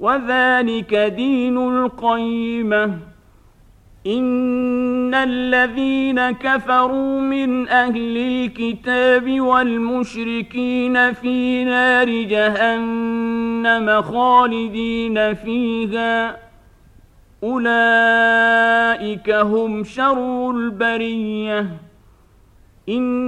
وذلك دين القيمة. إن الذين كفروا من أهل الكتاب والمشركين في نار جهنم خالدين فيها. أولئك هم شر البرية. إن